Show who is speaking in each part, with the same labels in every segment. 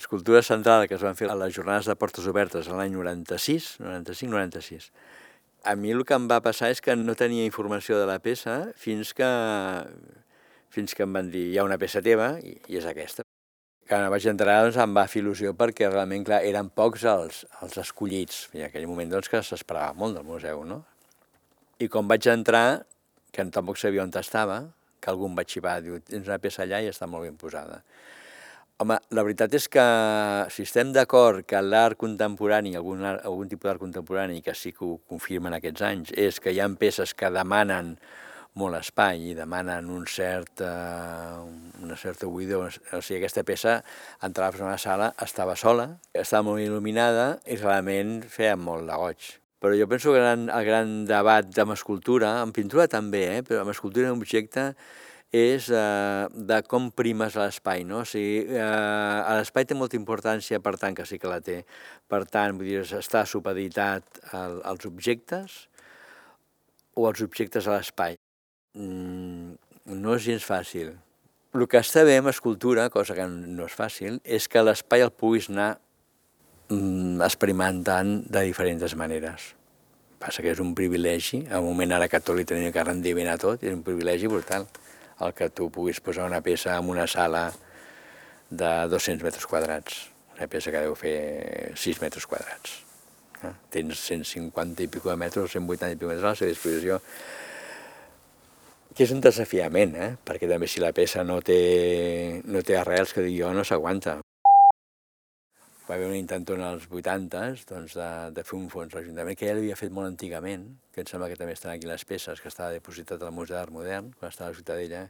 Speaker 1: Escultura central que es van fer a les jornades de portes obertes l'any 96, 95-96. A mi el que em va passar és que no tenia informació de la peça fins que, fins que em van dir hi ha una peça teva i, i és aquesta. Quan vaig entrar doncs, em va fer il·lusió perquè realment clar, eren pocs els, els escollits. I en aquell moment doncs, que s'esperava molt del museu. No? I quan vaig entrar, que tampoc sabia on estava, que algú em va xivar, diu, tens una peça allà i està molt ben posada. Home, la veritat és que si estem d'acord que l'art contemporani, algun, art, algun tipus d'art contemporani, que sí que ho confirmen aquests anys, és que hi ha peces que demanen molt espai i demanen un cert, uh, una certa buida. O sigui, aquesta peça, entraves en una sala, estava sola, estava molt il·luminada i realment feia molt de goig. Però jo penso que el gran, el gran debat amb escultura, en pintura també, eh, però amb escultura en objecte, és eh, de com primes l'espai, no? O sigui, eh, l'espai té molta importància, per tant, que sí que la té. Per tant, vull dir, està supeditat al, als objectes o als objectes a l'espai. Mm, no és gens fàcil. El que amb escultura, cosa que no és fàcil, és que l'espai el puguis anar mm, experimentant de diferents maneres. Passa que és un privilegi, al moment ara que tot li tenia que rendir ben a tot, és un privilegi brutal el que tu puguis posar una peça en una sala de 200 metres quadrats, una peça que deu fer 6 metres quadrats. Eh? Tens 150 i pico de metres, 180 i pico de metres a la seva disposició, que és un desafiament, eh? perquè també si la peça no té, no té arrels, que dic jo, no s'aguanta va haver un intentona als 80 doncs, de, de fer un fons l'Ajuntament, que ja l'havia fet molt antigament, que em sembla que també estan aquí les peces, que estava depositat al Museu d'Art Modern, quan estava a la Ciutadella.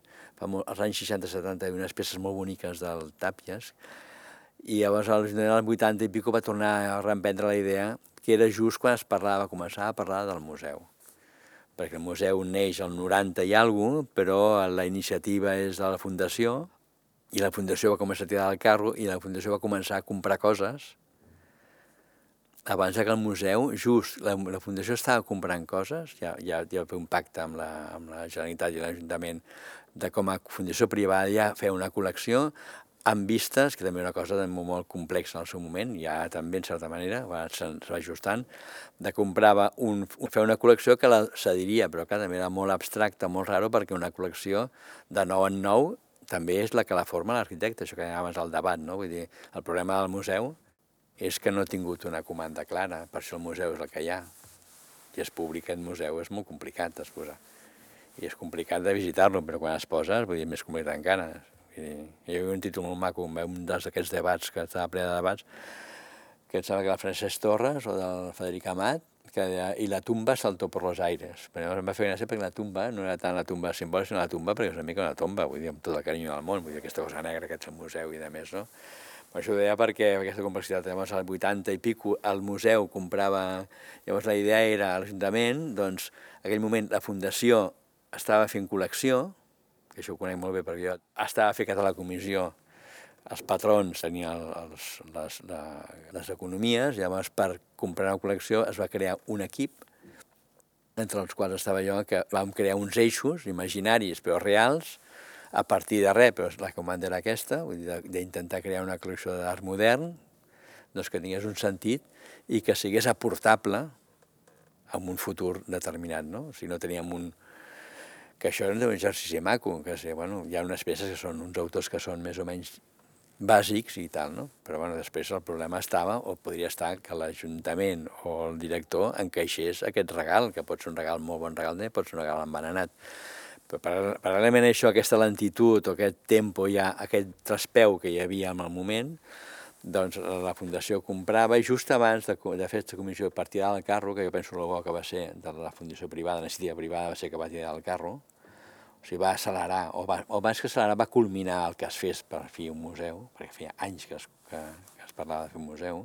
Speaker 1: Fa molt, als anys 60-70 hi havia unes peces molt boniques del Tàpies, i llavors a l'Ajuntament als 80 i pico va tornar a reemprendre la idea que era just quan es parlava, començava a parlar del museu perquè el museu neix al 90 i alguna però la iniciativa és de la Fundació, i la Fundació va començar a tirar del carro i la Fundació va començar a comprar coses abans que el museu, just, la, la Fundació estava comprant coses, ja, ja, ja va fer un pacte amb la, amb la Generalitat i l'Ajuntament de com a fundació privada ja fer una col·lecció amb vistes, que també és una cosa molt, molt complexa en el seu moment, ja també en certa manera, va, se, se va ajustant, de comprava un, fer una col·lecció que la cediria, però que també era molt abstracta, molt raro, perquè una col·lecció de nou en nou també és la que la forma l'arquitecte, això que abans al debat, no? Vull dir, el problema del museu és que no ha tingut una comanda clara, per això el museu és el que hi ha. I es publica aquest museu, és molt complicat d'exposar. I és complicat de visitar-lo, però quan es posa, vull dir, més complicat encara. Vull dir, hi havia un títol molt maco, un d'aquests debats que estava ple de debats, que em sembla que la Francesc Torres o del Federic Amat, que deia, i la tumba saltó per los aires. Però llavors em va fer gràcia perquè la tumba no era tant la tumba simbòlica, sinó la tumba perquè és una mica una tomba, vull dir, amb tot el carinyo del món, vull dir, aquesta cosa negra, aquest museu i de més, no? Per això ho deia perquè aquesta complexitat, llavors al 80 i pico el museu comprava, llavors la idea era a l'Ajuntament, doncs, en aquell moment la Fundació estava fent col·lecció, que això ho conec molt bé perquè jo estava fent a la comissió els patrons tenien els, les, la, les economies, llavors per comprar una col·lecció es va crear un equip, entre els quals estava jo, que vam crear uns eixos imaginaris però reals, a partir de res, però la comanda era aquesta, vull dir, d'intentar crear una col·lecció d'art modern, doncs que tingués un sentit i que sigués aportable en un futur determinat, no? Sigui, no teníem un, que això era un exercici maco, que sí, bueno, hi ha unes peces que són uns autors que són més o menys bàsics i tal, no? Però bueno, després el problema estava, o podria estar, que l'Ajuntament o el director encaixés aquest regal, que pot ser un regal molt bon regal, pot ser un regal envenenat. Però paral·lelament a això, aquesta lentitud o aquest tempo ja, aquest traspeu que hi havia en el moment, doncs la Fundació comprava i just abans de, de fer aquesta comissió per tirar del carro, que jo penso que el bo que va ser de la Fundació privada, la iniciativa privada va ser que va tirar del carro, o sigui, va accelerar, o, va, o més que accelerar, va culminar el que es fes per fi un museu, perquè feia anys que es, que, que es parlava de fer un museu,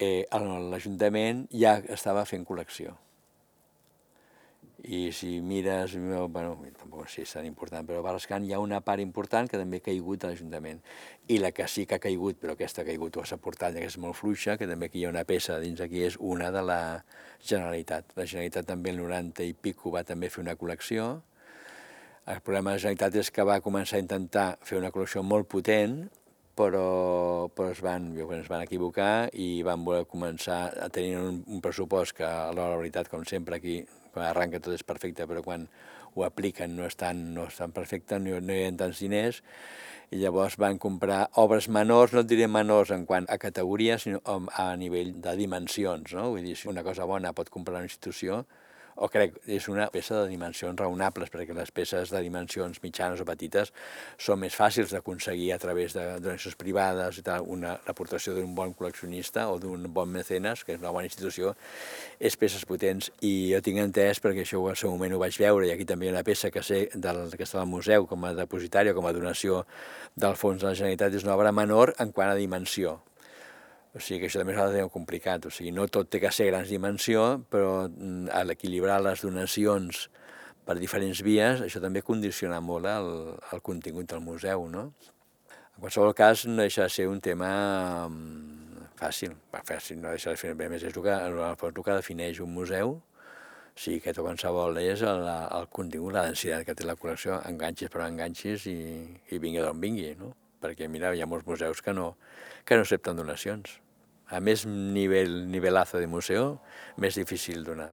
Speaker 1: eh, l'Ajuntament ja estava fent col·lecció. I si mires, bueno, tampoc sé si és tan important, però a Barrascan hi ha una part important que també ha caigut a l'Ajuntament. I la que sí que ha caigut, però aquesta ha caigut o s'ha portat, que és molt fluixa, que també aquí hi ha una peça dins aquí, és una de la Generalitat. La Generalitat també el 90 i pico va també fer una col·lecció, el problema de la Generalitat és que va començar a intentar fer una col·lecció molt potent, però, però es, van, es van equivocar i van voler començar a tenir un, un pressupost que, a la veritat, com sempre, aquí quan arranca tot és perfecte, però quan ho apliquen no és tan, no és tan perfecte, no, no hi ha tants diners, i llavors van comprar obres menors, no et diré menors en quant a categoria, sinó a nivell de dimensions, no? Vull dir, si una cosa bona pot comprar una institució, o crec és una peça de dimensions raonables, perquè les peces de dimensions mitjanes o petites són més fàcils d'aconseguir a través de donacions privades i tal, una l'aportació d'un bon col·leccionista o d'un bon mecenes, que és una bona institució, és peces potents. I jo tinc entès, perquè això al seu moment ho vaig veure, i aquí també una peça que sé del, que està al museu com a depositari o com a donació del fons de la Generalitat, és una obra menor en quant a dimensió o sigui que això també és de complicat, o sigui, no tot té que ser grans dimensió, però mm, a l'equilibrar les donacions per diferents vies, això també condiciona molt el, el contingut del museu, no? En qualsevol cas, no deixa de ser un tema mm, fàcil, Va, fàcil no deixa de ser, a més és el que, el que defineix un museu, o sigui que tot qualsevol és el, el contingut, la densitat que té la col·lecció, enganxis per enganxis i, i vingui d'on vingui, no? Perquè mira, hi ha molts museus que no, que no accepten donacions. A més nivell, nivelazo de museu, més difícil donar.